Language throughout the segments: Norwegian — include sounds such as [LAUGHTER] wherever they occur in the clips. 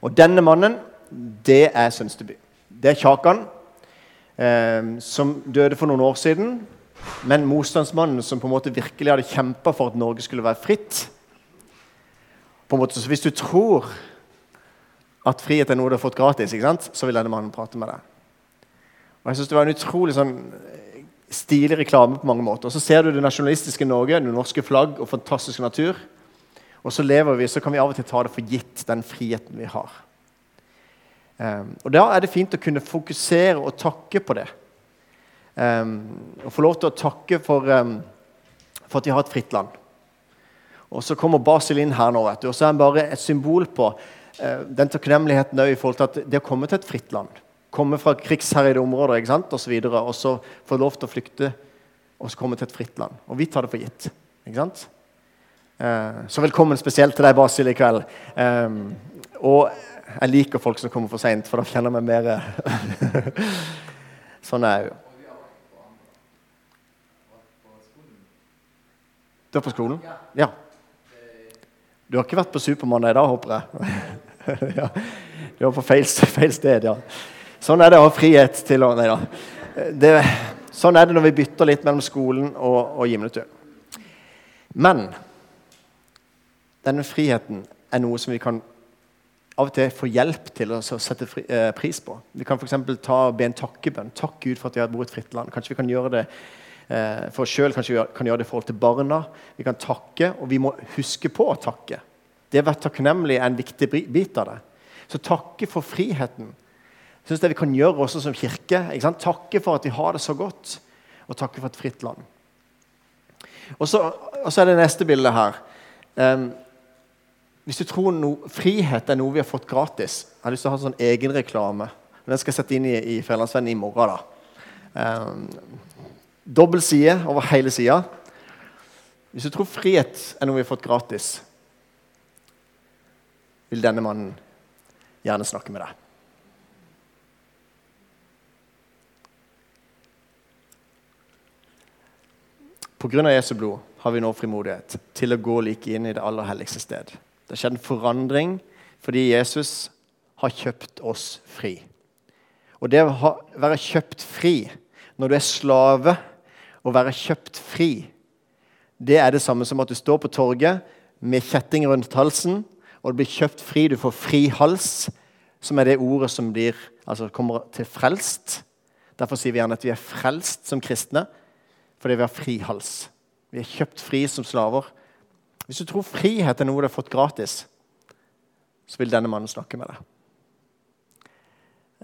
Og denne mannen, det er Sønsteby. Det er Kjakan, eh, som døde for noen år siden. Men motstandsmannen som på en måte virkelig hadde kjempa for at Norge skulle være fritt. På en måte, så Hvis du tror at frihet er noe du har fått gratis, så vil denne mannen prate med deg. Og jeg synes Det var en utrolig sånn stilig reklame på mange måter. Og Så ser du det nasjonalistiske Norge, det norske flagg og fantastisk natur. Og så lever vi, så kan vi av og til ta det for gitt, den friheten vi har. Um, og Da er det fint å kunne fokusere og takke på det. Um, og få lov til å takke for, um, for, at vi har et fritt land. Og Så kommer Basil inn her nå, vet du, og så er han bare et symbol på uh, den takknemligheten i forhold til at det å komme til et fritt land komme fra krigsherjede områder ikke sant? Og, så videre, og så få lov til å flykte og så komme til et fritt land. Og vi tar det for gitt. ikke sant? Eh, så velkommen spesielt til deg, Basil, i kveld. Eh, og jeg liker folk som kommer for seint, for da kjenner jeg meg mer [LAUGHS] Sånn er jeg jo. Du er på skolen? Ja. Du har ikke vært på Supermandag i dag, håper jeg? [LAUGHS] ja. Du var på feil, feil sted, ja. Sånn er det å ha frihet til å Nei da. Det, sånn er det når vi bytter litt mellom skolen og, og Gimletun. Men denne friheten er noe som vi kan av og til få hjelp til å sette fri, eh, pris på. Vi kan f.eks. be en takkebønn. Takk Gud for at vi har et fritt land. Kanskje vi kan gjøre det eh, for oss sjøl, kanskje vi kan gjøre det i forhold til barna. Vi kan takke, og vi må huske på å takke. Det å være takknemlig er en viktig bit av det. Så takke for friheten jeg synes det vi kan gjøre også som kirke. Takke for at vi har det så godt, og takke for et fritt land. Og så, og så er det neste bilde her. Um, hvis du tror no, frihet er noe vi har fått gratis Jeg har lyst til å ha en sånn egenreklame. Den skal jeg sette inn i, i Fjellandsvennen i morgen. da. Um, Dobbel side over hele sida. Hvis du tror frihet er noe vi har fått gratis, vil denne mannen gjerne snakke med deg. Pga. Jesu blod har vi nå frimodighet til å gå like inn i det aller helligste sted. Det har skjedd en forandring fordi Jesus har kjøpt oss fri. Og det å være kjøpt fri når du er slave, å være kjøpt fri, det er det samme som at du står på torget med kjetting rundt halsen, og du blir kjøpt fri. Du får fri hals, som er det ordet som blir, altså kommer til frelst. Derfor sier vi gjerne at vi er frelst som kristne fordi vi har fri hals. Vi er kjøpt fri som slaver. Hvis du tror frihet er noe du har fått gratis, så vil denne mannen snakke med deg.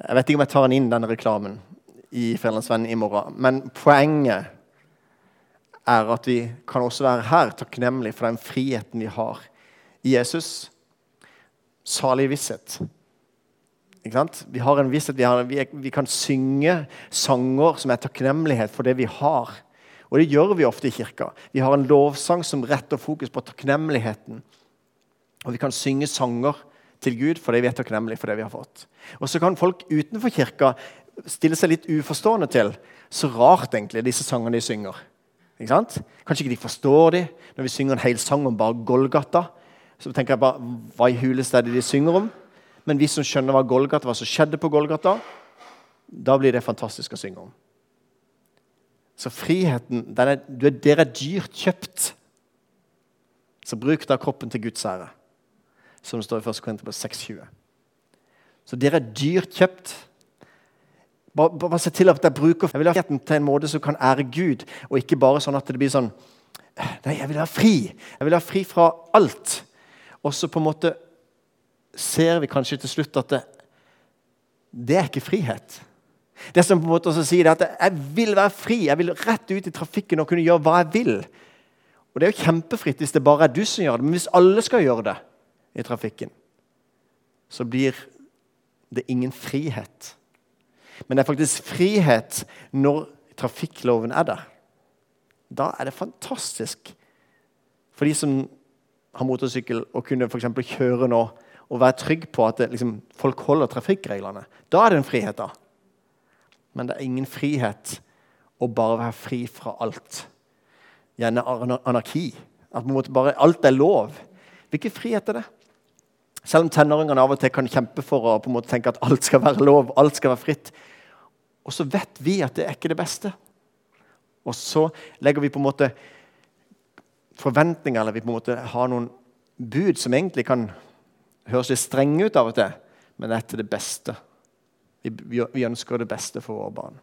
Jeg vet ikke om jeg tar inn denne reklamen i Fjellandsvennen i morgen, men poenget er at vi kan også være her takknemlige for den friheten vi har i Jesus. Salig visshet. Vi har en visshet, vi, har, vi, vi kan synge sanger som er takknemlighet for det vi har. Og det gjør vi ofte i kirka. Vi har en lovsang som retter fokus på takknemligheten. Og vi kan synge sanger til Gud fordi vi er takknemlige for det vi har fått. Og så kan folk utenfor kirka stille seg litt uforstående til så rart egentlig disse sangene de synger. Ikke sant? Kanskje ikke de forstår de når vi synger en hel sang om bare Golgata. Så tenker jeg bare, Hva i huleste er det de synger om? Men vi som skjønner hva Golgata, hva som skjedde på Golgata, da blir det fantastisk å synge om. Så friheten er, Dere er dyrt kjøpt. Så bruk da kroppen til Guds ære, som det står i 1. Korinterbrev 6,20. Så dere er dyrt kjøpt. Bare, bare se til at jeg bruker Jeg vil ha friheten til en måte som kan ære Gud, og ikke bare sånn at det blir sånn Nei, jeg vil ha fri. Jeg vil ha fri fra alt. Og så på en måte ser vi kanskje til slutt at det, det er ikke frihet. Det som på en måte sier at jeg vil være fri. Jeg vil rett ut i trafikken og kunne gjøre hva jeg vil. Og Det er jo kjempefritt hvis det bare er du som gjør det. Men hvis alle skal gjøre det i trafikken, så blir det ingen frihet. Men det er faktisk frihet når trafikkloven er der. Da er det fantastisk for de som har motorsykkel, å kunne for kjøre nå og være trygg på at det, liksom, folk holder trafikkreglene. Da er det en frihet. da men det er ingen frihet å bare være fri fra alt. Gjerne anarki. At bare, alt er lov. Hvilken frihet er det? Selv om tenåringene av og til kan kjempe for å på en måte tenke at alt skal være lov, alt skal være fritt. Og så vet vi at det er ikke det beste. Og så legger vi på en måte forventninger, eller vi på en måte har noen bud som egentlig kan høres litt strenge ut av og til, men det er til det beste. Vi, ønsker det beste for våre barn.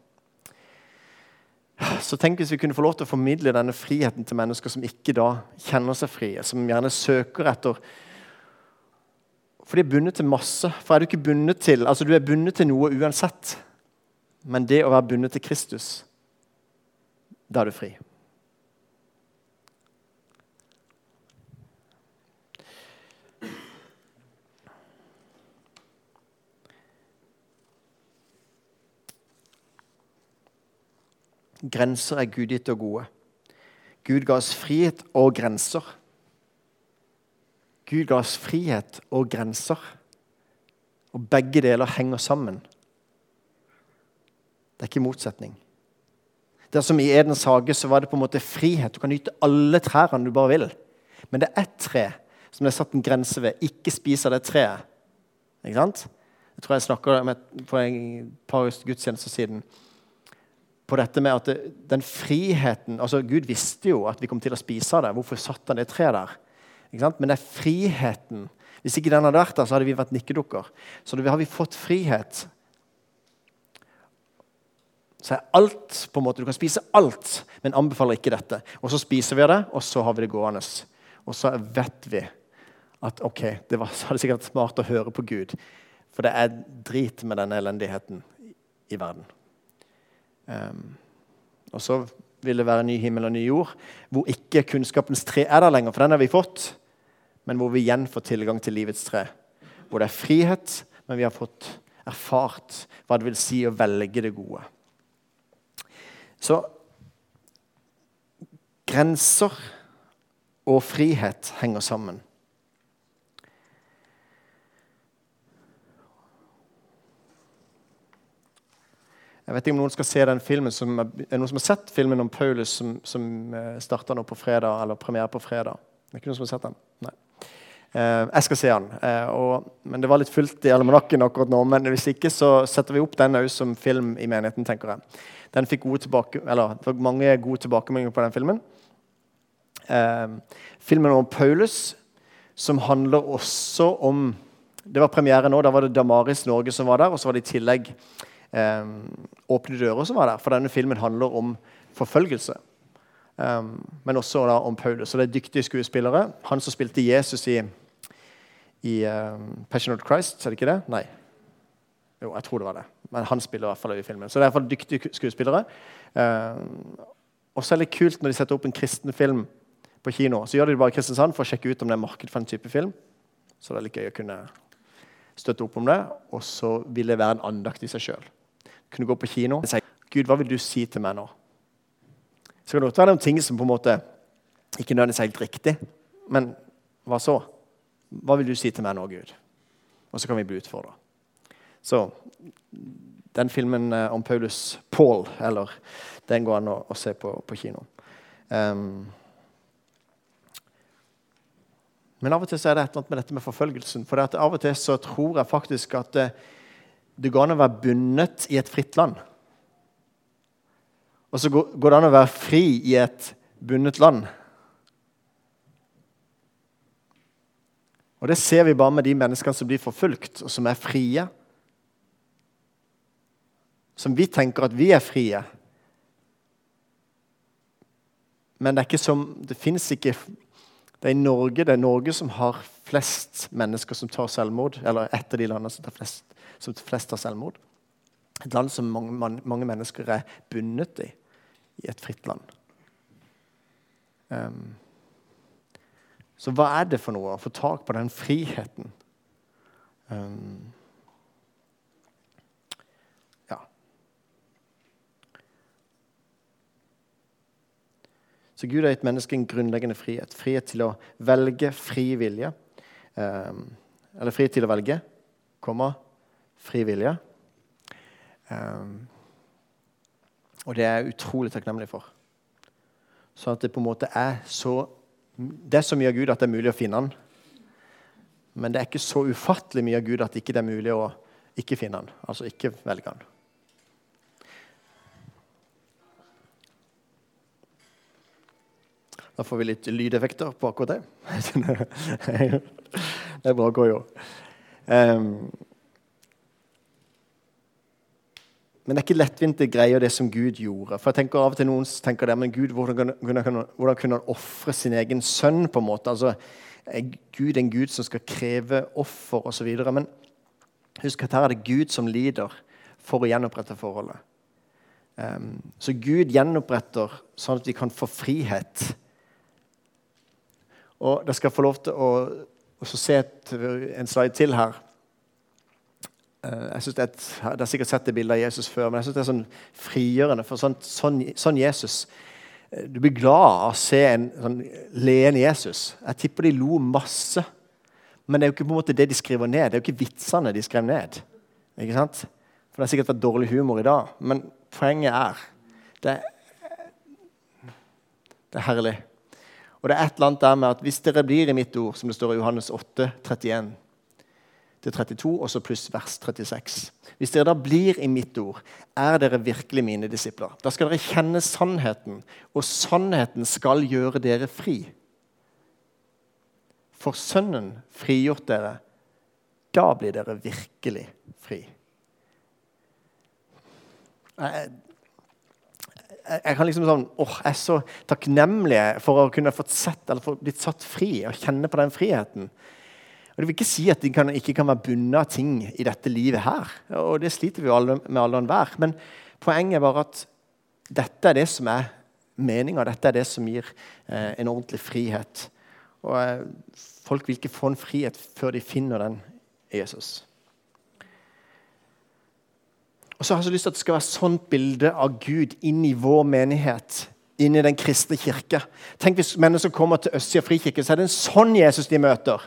Så tenk hvis vi kunne få lov til å formidle denne friheten til mennesker som ikke da kjenner seg frie, som gjerne søker etter For de er bundet til masse. For er du ikke bundet til Altså, du er bundet til noe uansett. Men det å være bundet til Kristus, da er du fri. Grenser er gudgitte og gode. Gud ga oss frihet og grenser. Gud ga oss frihet og grenser. Og begge deler henger sammen. Det er ikke motsetning. Det er som I Edens hage så var det på en måte frihet. Du kan nyte alle trærne du bare vil. Men det er ett tre som det er satt en grense ved. Ikke spis av det treet. Ikke sant? Jeg tror jeg snakka om et par gudstjenester siden på dette med at den friheten altså Gud visste jo at vi kom til å spise det. Hvorfor satte han det treet der? Men det er friheten. Hvis ikke den hadde vært der, så hadde vi vært nikkedukker. Så har vi fått frihet. Så er alt på en måte, Du kan spise alt, men anbefaler ikke dette. Og så spiser vi det, og så har vi det gående. Og så vet vi at ok, det var, [LAUGHS] så hadde sikkert smart å høre på Gud. For det er drit med denne elendigheten i verden. Um, og så vil det være ny himmel og ny jord, hvor ikke kunnskapens tre er der lenger, for den har vi fått, men hvor vi igjen får tilgang til livets tre. Hvor det er frihet, men vi har fått erfart hva det vil si å velge det gode. Så grenser og frihet henger sammen. Jeg vet ikke om noen skal se den filmen som, er noen som har sett filmen om Paulus som, som eh, starter nå på fredag, eller premiere på fredag? Det er ikke noen som har sett den? Nei. Eh, jeg skal se den. Eh, og, men Det var litt fullt i almanakken akkurat nå. Men hvis ikke så setter vi opp den òg som film i menigheten. tenker jeg. Den fikk gode tilbake, eller, det mange gode tilbakemeldinger på den filmen. Eh, filmen om Paulus, som handler også om Det var premiere nå. Da var det Damaris Norge som var der, og så var det i tillegg Åpne dører som var der. For denne filmen handler om forfølgelse. Um, men også da om Paulus. Så det er dyktige skuespillere. Han som spilte Jesus i, i um, Passion of Christ, er det ikke det? Nei. Jo, jeg tror det var det. Men han spiller i hvert fall i filmen. Så det er i hvert fall dyktige skuespillere. Um, og så er det kult når de setter opp en kristen film på kino. Så gjør de det bare i Kristiansand for å sjekke ut om det er marked for en type film. Så det er litt gøy å kunne støtte opp om det. Og så vil det være en andakt i seg sjøl kunne gå på kino og si Gud, hva vil du si til meg nå? Så kan det være noen ting som på en måte ikke nødvendigvis er helt riktig. Men hva så? Hva vil du si til meg nå, Gud? Og så kan vi bli utfordra. Så den filmen eh, om Paulus Paul, eller den går an å, å se på, på kino. Um, men av og til så er det et eller annet med dette med forfølgelsen. For av og til så tror jeg faktisk at det, går an å være bundet i et fritt land. Og så går det an å være fri i et bundet land. Og Det ser vi bare med de menneskene som blir forfulgt, og som er frie. Som vi tenker at vi er frie. Men det er ikke som Det fins ikke Det er Norge det er Norge som har flest mennesker som tar selvmord. Eller et av de landene som tar flest som flest tar selvmord. Et land som mange, mange mennesker er bundet i, i et fritt land. Um, så hva er det for noe å få tak på den friheten? Um, ja. Så Gud har gitt mennesket en grunnleggende frihet. Frihet til å velge fri vilje. Um, eller fri til å velge, komma, fri vilje. Um, og det er jeg utrolig takknemlig for. Sånn at det på en måte er så Det er så mye av Gud at det er mulig å finne han. Men det er ikke så ufattelig mye av Gud at ikke det er mulig å ikke finne han. Altså ikke velge han. Da får vi litt lydeffekter på akkurat det. det er bra å gå. Um, men det er ikke lettvinte greier, det som Gud gjorde. For jeg tenker Av og til noen tenker det, men Gud, hvordan kunne han ofre sin egen sønn? på en måte? Altså, Er Gud en Gud som skal kreve offer osv.? Men husk at her er det Gud som lider for å gjenopprette forholdet. Um, så Gud gjenoppretter sånn at vi kan få frihet. Og Da skal få lov til å, se en slide til her. Eh, jeg synes det er Dere har sikkert sett det bildet av Jesus før, men jeg synes det er sånn frigjørende. For sånn, sånn, sånn, Jesus eh, Du blir glad av å se en sånn leende Jesus. Jeg tipper de lo masse. Men det er jo ikke på en måte det de skriver ned. Det er jo ikke vitsene de skrev ned. Ikke sant? For det har sikkert vært dårlig humor i dag. Men poenget er det, det er herlig. Og det er et eller annet der med at hvis dere blir i mitt ord, som det står i Johannes 8, 31 32, og så pluss vers 36. Hvis dere da blir i mitt ord, er dere virkelig mine disipler. Da skal dere kjenne sannheten, og sannheten skal gjøre dere fri. For Sønnen frigjort dere, da blir dere virkelig fri. Jeg, jeg, kan liksom sånn, åh, jeg er så takknemlig for å kunne fått sett, eller for blitt satt fri og kjenne på den friheten. Og Det vil ikke si at de kan, ikke kan være bundet av ting i dette livet her. Og det sliter vi jo alle, med alle og enhver. Men poenget er bare at dette er det som er meninga. Dette er det som gir eh, en ordentlig frihet. Og eh, folk vil ikke få en frihet før de finner den i Jesus. Og så har jeg så lyst til at det skal være sånt bilde av Gud inn i vår menighet. Inn i den kristne kirke. Tenk hvis mennesker kommer til Østsida frikirke, så er det en sånn Jesus de møter.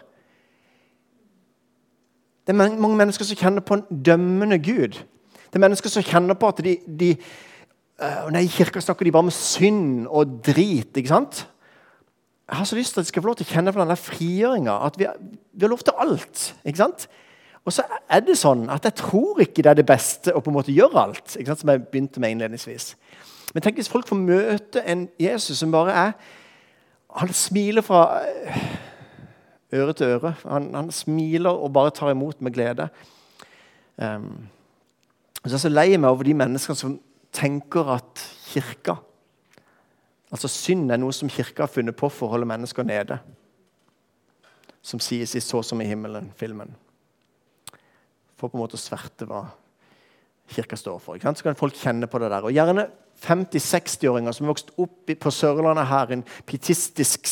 Det er mange mennesker som kjenner på en dømmende Gud. Det er mennesker som kjenner på at de, de uh, nei, I kirka snakker de bare om synd og drit. ikke sant? Jeg har så lyst til at de skal få lov til å kjenne på denne frigjøringa. At vi, vi, har lov til alt. ikke sant? Og så er det sånn at jeg tror ikke det er det beste å på en måte gjøre alt. Som jeg begynte med innledningsvis. Men tenk hvis folk får møte en Jesus som bare er Han smiler fra øre til øre. Han, han, smiler og bare tar imot med glede. Um, så jeg er så lei meg over de menneskene som tenker at kirka Altså synd er noe som kirka har funnet på for å holde mennesker nede. Som sies i 'Så som i himmelen'-filmen. For på en måte å sverte hva kirka står for. Så kan folk kjenne på det der. Og gjerne 50-60-åringer som har vokst opp på Sørlandet her, en pietistisk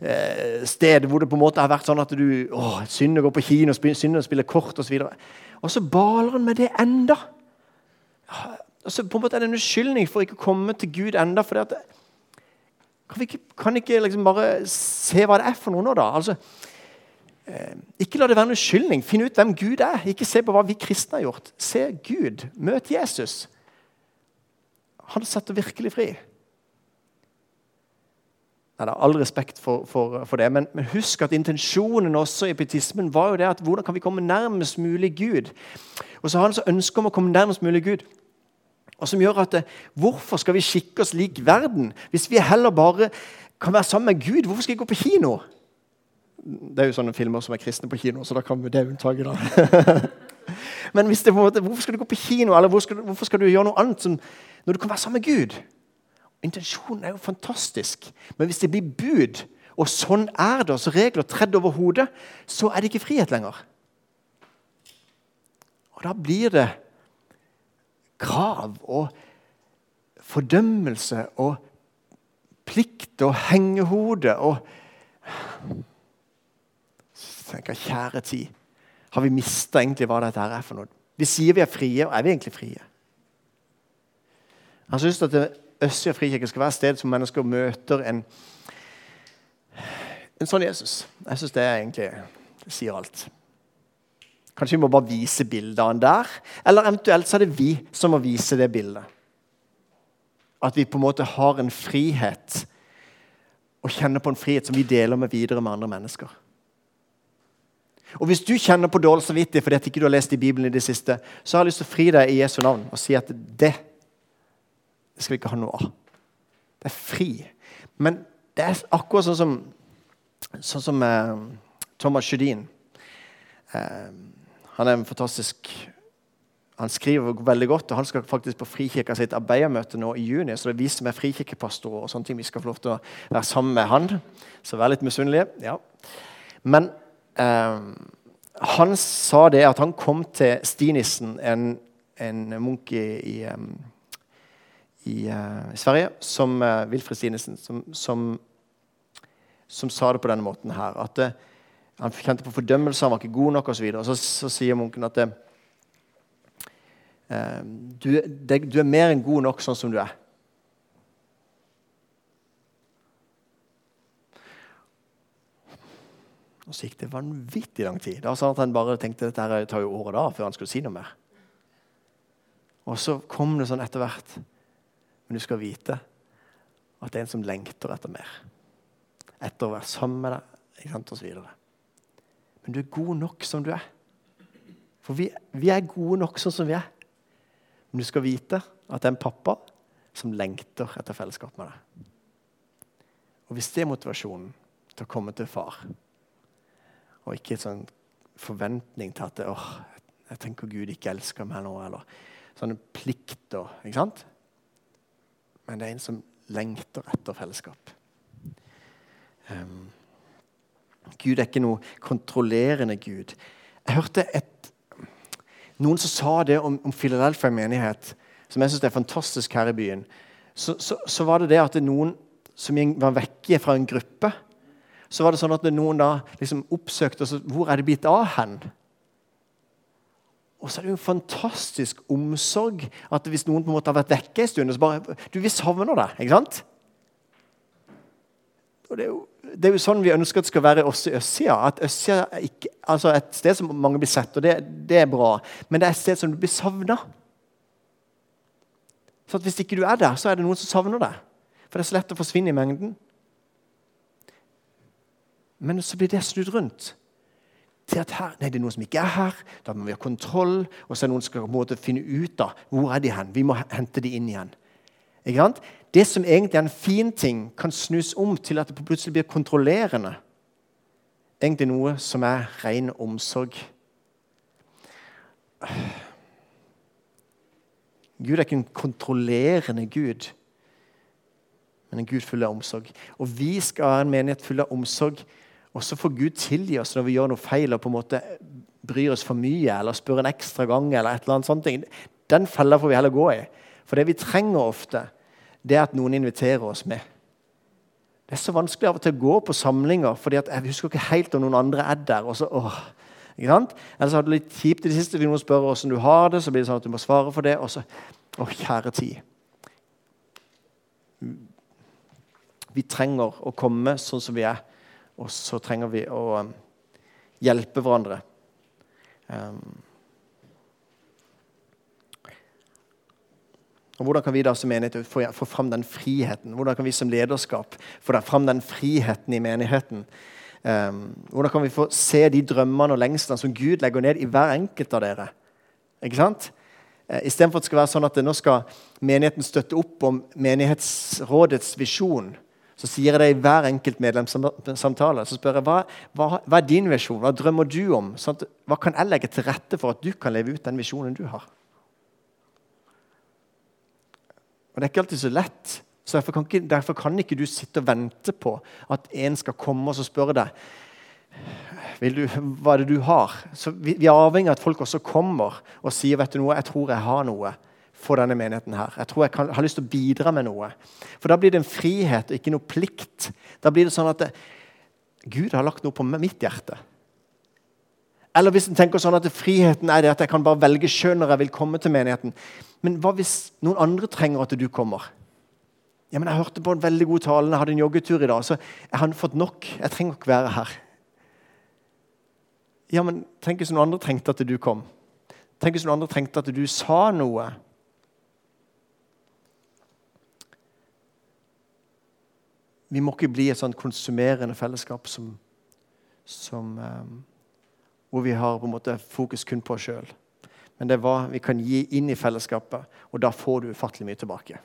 eh, sted hvor det på en måte har vært sånn at du å, synd å gå på kino, synd å spille kort osv. Og, og så baler han med det enda. Og så på en måte er det en uskyldning for ikke å komme til Gud enda, for at, kan vi ikke, kan ikke liksom bare se hva det er for noe nå, da? Altså, eh, ikke la det være en unnskyldning. Finn ut hvem Gud er. Ikke se på hva vi kristne har gjort. Se Gud. Møt Jesus. Han setter virkelig fri. Nei, det er all respekt for, for, for det, men, men, husk at intensjonen også i pietismen var jo det at hvordan kan vi komme nærmest mulig Gud? Og så har han så ønske om å komme nærmest mulig Gud. Og som gjør at Hvorfor skal vi skikke oss lik verden? Hvis vi heller bare kan være sammen med Gud, hvorfor skal vi gå på kino? Det er jo sånne filmer som er kristne på kino, så da kan vi det unntaket. da. [LAUGHS] Men det måte, hvorfor skal du gå på kino, eller hvorfor skal, hvorfor skal du gjøre noe annet som, når du kan være sammen med Gud? Intensjonen er jo fantastisk. Men hvis det blir bud, og sånn er det, så regler tredd over hodet, så er det ikke frihet lenger. Og da blir det krav og fordømmelse og plikt og hengehode og tenker Kjære tid, har vi mista egentlig hva dette her er for noe? Vi sier vi er frie, og er vi egentlig frie? Jeg syns at Østsida frikirke skal være et sted som mennesker møter en, en sånn Jesus. Jeg syns det egentlig det sier alt. Kanskje vi må bare vise bildet av han der, eller eventuelt så er det vi som må vise det bildet. At vi på en måte har en frihet, og kjenner på en frihet som vi deler med videre med andre mennesker. Og Hvis du kjenner på dårlig samvittighet fordi at ikke du har lest i Bibelen i det siste, så har jeg lyst til å fri deg i Jesu navn og si at det, det skal vi ikke ha noe av. Det er fri. Men det er akkurat sånn som, sånn som eh, Thomas Sjødin. Eh, han er en fantastisk han skriver veldig godt, og han skal faktisk på Frikirka sitt arbeidermøte nå i juni. Så det er vi som er frikirkepastorer og sånne ting. Vi skal få lov til å være sammen med han. Så vær litt misunnelige. Ja. Men han sa det at han kom til Stinissen, en, en munk i, i, uh, i Sverige, som uh, Wilfred Stinissen, som, som, som, sa det på denne måten her. At det, han kjente på fordømmelse, han var ikke god nok osv. Så, så, så sier munken at du, det, du er mer enn god nok sånn som du er. Og så gikk det vanvittig lang tid. Det var sånn at Han bare tenkte dette her tar jo året da før han skulle si noe mer. Og så kom det sånn etter hvert. Men du skal vite at det er en som lengter etter mer. Etter å være sammen med deg ikke sant, osv. Men du er god nok som du er. For vi, vi er gode nok sånn som vi er. Men du skal vite at det er en pappa som lengter etter fellesskap med deg. Og hvis det er motivasjonen til å komme til far og ikke en sånn forventning til at åh, jeg tenker Gud ikke elsker meg nå, eller sånne plikter. ikke sant? Men det er en som lengter etter fellesskap. Um, Gud er ikke noe kontrollerende Gud. Jeg hørte et, noen som sa det om, om Philadelphia menighet, som jeg syns er fantastisk her i byen. Så, så, så, var det det at det noen som var vekke fra en gruppe, så var det sånn at noen da liksom oppsøkte oss Hvor er det blitt av hen? Og så er det jo en fantastisk omsorg at hvis noen på en måte har vært vekke en stund så bare, du, Vi savner deg, ikke sant? Og det er, jo, det er jo sånn vi ønsker at det skal være også i Østsida. At Østsida er ikke, altså et sted som mange blir sett, og det, det er bra, men det er et sted som du blir savna. Så hvis ikke du er der, så er det noen som savner deg. For det er så lett å forsvinne i mengden. Men så blir det snudd rundt til at her, nei, det er noen som ikke er her. Da må vi ha kontroll. Og så er noen som skal på finne ut da, hvor er de hen. Vi må hente de inn igjen. Det som egentlig er en fin ting, kan snus om til at det plutselig blir kontrollerende. Egentlig noe som er ren omsorg. Gud er ikke en kontrollerende Gud, men en Gud full av omsorg. Og vi skal ha en menighet full av omsorg og så får Gud tilgi oss når vi gjør noe feil og på en måte bryr oss for mye eller spør en ekstra gang. eller et eller annet sånt. Den fella får vi heller gå i. For det vi trenger ofte, det er at noen inviterer oss med. Det er så vanskelig av og til å gå på samlinger, fordi jeg husker ikke helt om noen andre er der. og så, åh, ikke sant? Eller så har du litt kjipt i det siste hvis noen spør hvordan du har det. Så blir det sånn at du må svare for det. Og så Å, kjære tid. Vi trenger å komme sånn som vi er. Og så trenger vi å um, hjelpe hverandre. Um, og Hvordan kan vi da som menighet få, fram den friheten? Hvordan kan vi som lederskap få fram den friheten i menigheten? Um, hvordan kan vi få se de drømmene og lengslene som Gud legger ned i hver enkelt av dere? Ikke sant? Uh, Istedenfor at det skal være sånn at nå skal menigheten støtte opp om menighetsrådets visjon så sier jeg det i hver enkelt medlemssamtale. Så spør jeg hva, hva, hva er din visjon, hva drømmer du om? Sånn at, hva kan jeg legge til rette for at du kan leve ut den visjonen du har? Og Det er ikke alltid så lett. så derfor kan, ikke, derfor kan ikke du sitte og vente på at en skal komme og spørre deg du, hva er det du har. Så vi, vi er avhengig av at folk også kommer og sier vet du noe, jeg tror jeg har noe for denne menigheten. her. Jeg tror jeg kan, har lyst til å bidra med noe. For Da blir det en frihet og ikke noe plikt. Da blir det sånn at det, Gud har lagt noe på mitt hjerte. Eller hvis en tenker sånn at friheten er det at jeg kan bare velge sjøl når jeg vil komme til menigheten. Men hva hvis noen andre trenger at du kommer? Ja, men Jeg hørte på en veldig god tale, jeg hadde en joggetur i dag. så Jeg har fått nok. Jeg trenger ikke være her. Ja, men Tenk hvis noen andre trengte at du kom. Tenk hvis noen andre trengte at du sa noe. Vi må ikke bli et sånn konsumerende fellesskap som, som um, hvor vi har på en måte fokus kun på oss sjøl. Men det er hva vi kan gi inn i fellesskapet, og da får du ufattelig mye tilbake.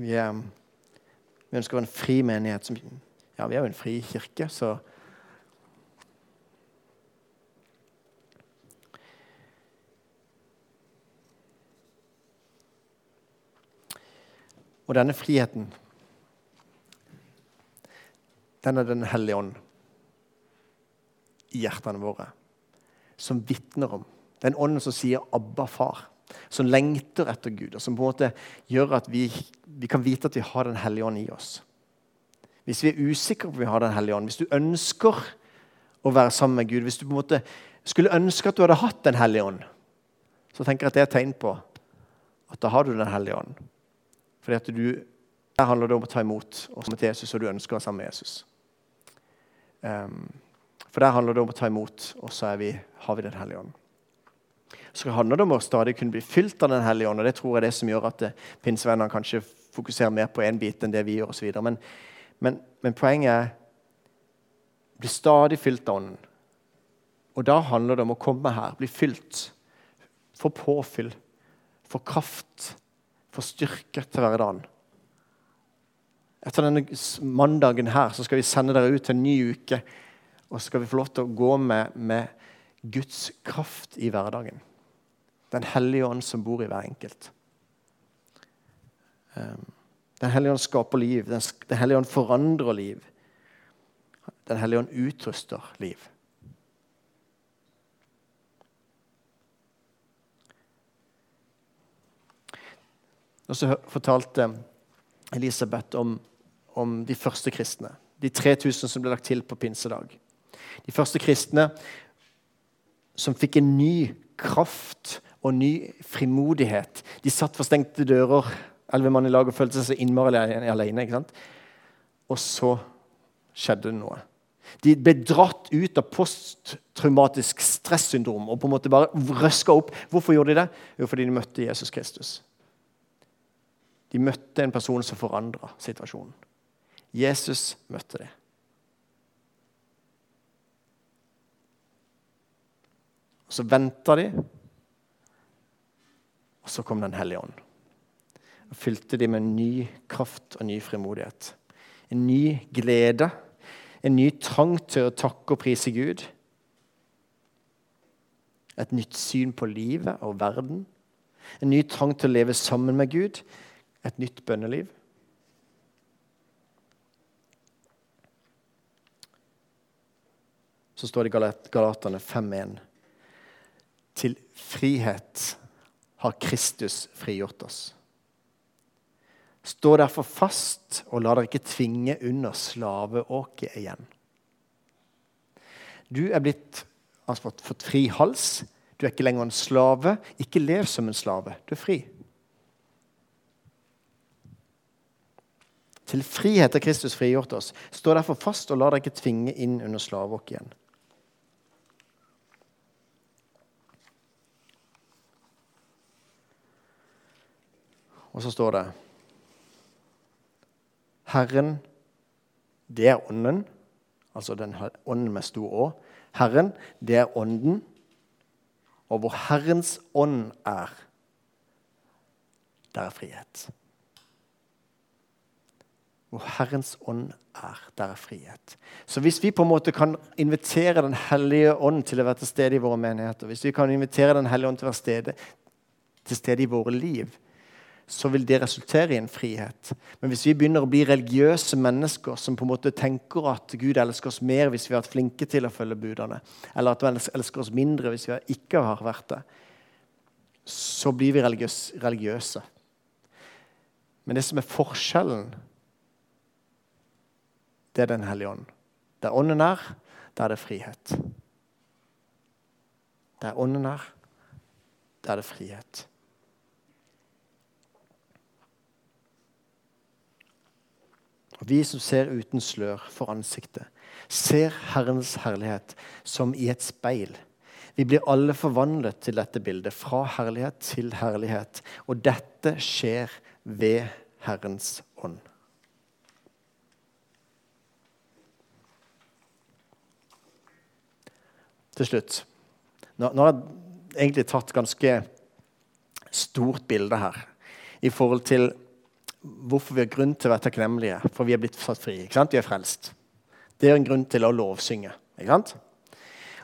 Vi, er, vi ønsker en fri menighet. Som, ja, vi er jo en fri kirke, så Og denne friheten, den er Den hellige ånd i hjertene våre, som vitner om. Den ånden som sier 'Abba, far', som lengter etter Gud, og som på en måte gjør at vi, vi kan vite at vi har Den hellige ånd i oss. Hvis vi er usikre på om vi har Den hellige ånd, hvis du ønsker å være sammen med Gud, hvis du på en måte skulle ønske at du hadde hatt Den hellige ånd, så tenker jeg at det er et tegn på at da har du Den hellige ånd. Fordi at du, Der handler det om å ta imot og komme til Jesus, og du ønsker å være sammen med Jesus. Um, for der handler det om å ta imot, og så vi, har vi Den hellige ånd. Så handler det om å stadig kunne bli fylt av Den hellige ånd, og det tror jeg er det som gjør at eh, pinsevennene kanskje fokuserer mer på én bit enn det vi gjør. Og så men, men, men poenget er bli stadig fylt av Ånden. Og da handler det om å komme her, bli fylt, få påfyll, få kraft, få styrke til hverdagen. Etter denne mandagen her så skal vi sende dere ut til en ny uke og så skal vi få lov til å gå med, med Guds kraft i hverdagen. Den hellige ånd som bor i hver enkelt. Ehm, den hellige ånd skaper liv. Den hellige ånd forandrer liv. Den hellige ånd utruster liv. Og så fortalte Elisabeth om, om de første kristne. De 3000 som ble lagt til på pinsedag. De første kristne som fikk en ny kraft og ny frimodighet. De satt for stengte dører, elleve mann i lag, og følte seg så innmari alene. ikke sant? Og så skjedde det noe. De ble dratt ut av posttraumatisk stressyndrom og på en måte bare røska opp. Hvorfor gjorde de det? Jo, fordi de møtte Jesus Kristus. De møtte en person som forandra situasjonen. Jesus møtte det. Og Så venta de, og så kom Den hellige ånd. Og fylte de med en ny kraft og ny frimodighet. En ny glede, en ny trang til å takke og prise Gud. Et nytt syn på livet og verden. En ny trang til å leve sammen med Gud. Et nytt bønneliv. Så står det i Galaterne 5.1. Til frihet har Kristus frigjort oss. Stå derfor fast, og la dere ikke tvinge under slaveåket igjen. Du er blitt altså, fått fri hals. Du er ikke lenger en slave. Ikke lev som en slave. Du er fri. Til frihet har Kristus frigjort oss. Stå derfor fast, og la dere ikke tvinge inn under slavåk igjen. Og så står det Herren, det er Ånden. Altså den ånden med stor Å. Herren, det er Ånden. Og hvor Herrens ånd er, der er frihet. Hvor Herrens ånd er, der er frihet. Så hvis vi på en måte kan invitere Den hellige ånd til å være til stede i våre menigheter, hvis vi kan invitere Den hellige ånd til å være stede, til stede i våre liv, så vil det resultere i en frihet. Men hvis vi begynner å bli religiøse mennesker som på en måte tenker at Gud elsker oss mer hvis vi har vært flinke til å følge budene, eller at han elsker oss mindre hvis vi ikke har vært det, så blir vi religiøse. Men det som er forskjellen, det er Den hellige ånd. Der ånden er, der er det frihet. Der ånden er, der er det frihet. Og vi som ser uten slør for ansiktet, ser Herrens herlighet som i et speil. Vi blir alle forvandlet til dette bildet, fra herlighet til herlighet. Og dette skjer ved Herrens ånd. Til slutt. Nå, nå har jeg egentlig tatt ganske stort bilde her i forhold til hvorfor vi har grunn til å være takknemlige, for vi er blitt satt fri. ikke sant? Vi er frelst. Det er en grunn til å lovsynge. ikke sant?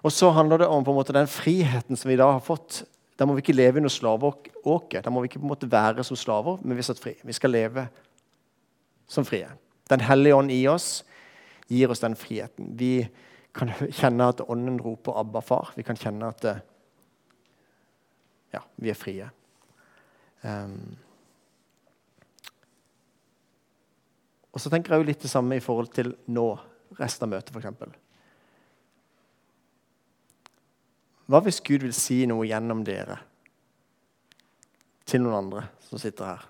Og så handler det om på en måte den friheten som vi da har fått. Da må vi ikke leve under slaveåket. Da må vi ikke på en måte være som slaver, men vi er satt fri. Vi skal leve som frie. Den hellige ånd i oss gir oss den friheten. Vi kan kjenne at ånden roper 'Abba, far'. Vi kan kjenne at ja, vi er frie. Um, og så tenker jeg jo litt det samme i forhold til nå, resten av møtet, f.eks. Hva hvis Gud vil si noe gjennom dere til noen andre som sitter her?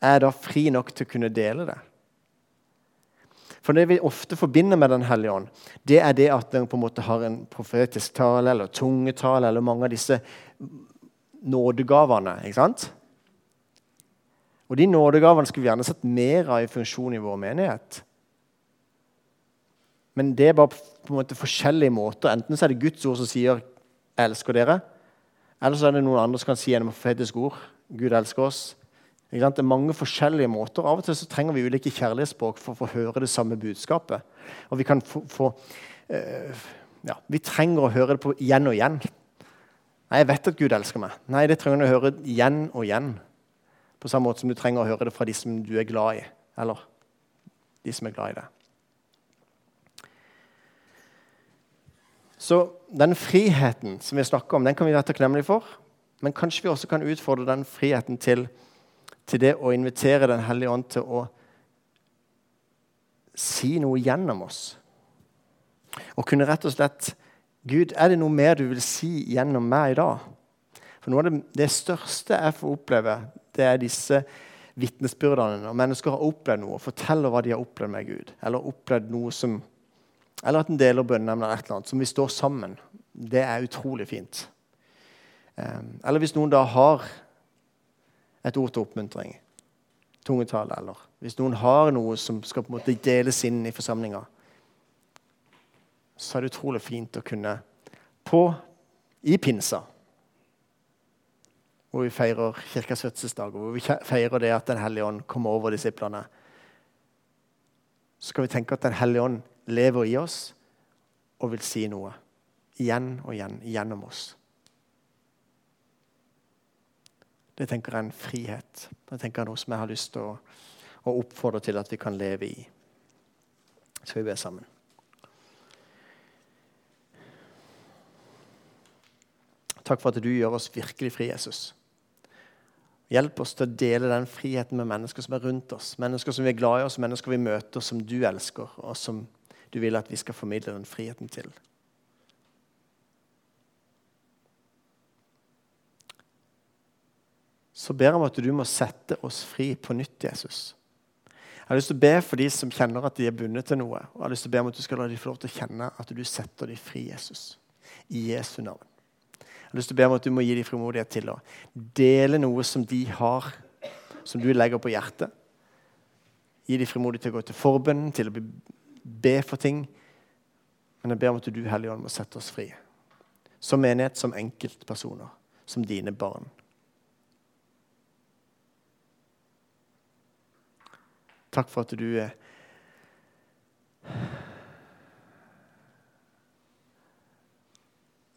Er jeg da fri nok til å kunne dele det? For Det vi ofte forbinder med Den hellige ånd, det er det at den på en måte har en profetisk tale eller tungetale eller mange av disse nådegavene. ikke sant? Og De nådegavene skulle vi gjerne sett mer av i funksjon i vår menighet. Men det er bare på en måte forskjellige måter. Enten så er det Guds ord som sier elsker dere', eller så er det noen andre som kan si gjennom profetisk ord 'Gud elsker oss'. Det er mange forskjellige måter. Av og til så trenger vi ulike kjærlighetsspråk for å få høre det samme budskapet. Og vi kan få, få uh, ja, Vi trenger å høre det på igjen og igjen. Nei, jeg vet at Gud elsker meg. Nei, det trenger du å høre igjen og igjen. På samme måte som du trenger å høre det fra de som du er glad i. Eller de som er glad i deg. Så den friheten som vi snakker om, den kan vi være takknemlige for. Men kanskje vi også kan utfordre den friheten til, til det å invitere Den hellige ånd til å si noe gjennom oss. Og kunne rett og slett Gud, er det noe mer du vil si gjennom meg i dag? For noe av det, det største jeg får oppleve, det er disse vitnesbyrdene. Når mennesker har opplevd noe, forteller hva de har opplevd med Gud. Eller opplevd noe som eller at en deler bønneemner eller et eller annet, som vi står sammen. Det er utrolig fint. Ehm, eller hvis noen da har et ord til oppmuntring, tungetale, eller hvis noen har noe som skal på en måte deles inn i forsamlinga, så er det utrolig fint å kunne på i pinsa, hvor vi feirer Kirkas fødselsdag, hvor vi feirer det at Den hellige ånd kommer over disiplene, så skal vi tenke at Den hellige ånd lever i oss og vil si noe. Igjen og igjen gjennom oss. Det tenker jeg er en frihet. Det tenker jeg er noe som jeg har lyst til å, å oppfordre til at vi kan leve i. Skal vi be sammen? Takk for at du gjør oss virkelig fri, Jesus. Hjelp oss til å dele den friheten med mennesker som er rundt oss. Mennesker som vi er glad i oss, mennesker vi møter, som du elsker, og som du vil at vi skal formidle den friheten til. Så ber jeg om at du må sette oss fri på nytt, Jesus. Jeg har lyst til å be for de som kjenner at de er bundet til noe. Og jeg har lyst til å be om at du skal la dem få lov til å kjenne at du setter dem fri, Jesus. I Jesu navn. Jeg har lyst til å be om at du må gi dem frimodighet til å dele noe som de har, som du legger på hjertet. Gi dem frimodighet til å gå til forbønnen, til å be for ting. Men jeg ber om at du, Hellige Ånd, må sette oss fri. Som menighet, som enkeltpersoner, som dine barn. Takk for at du er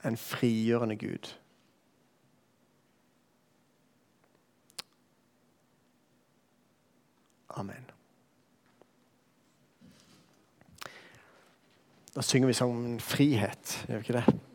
en frigjørende Gud. Amen. Da synger vi sangen 'Frihet', gjør vi ikke det?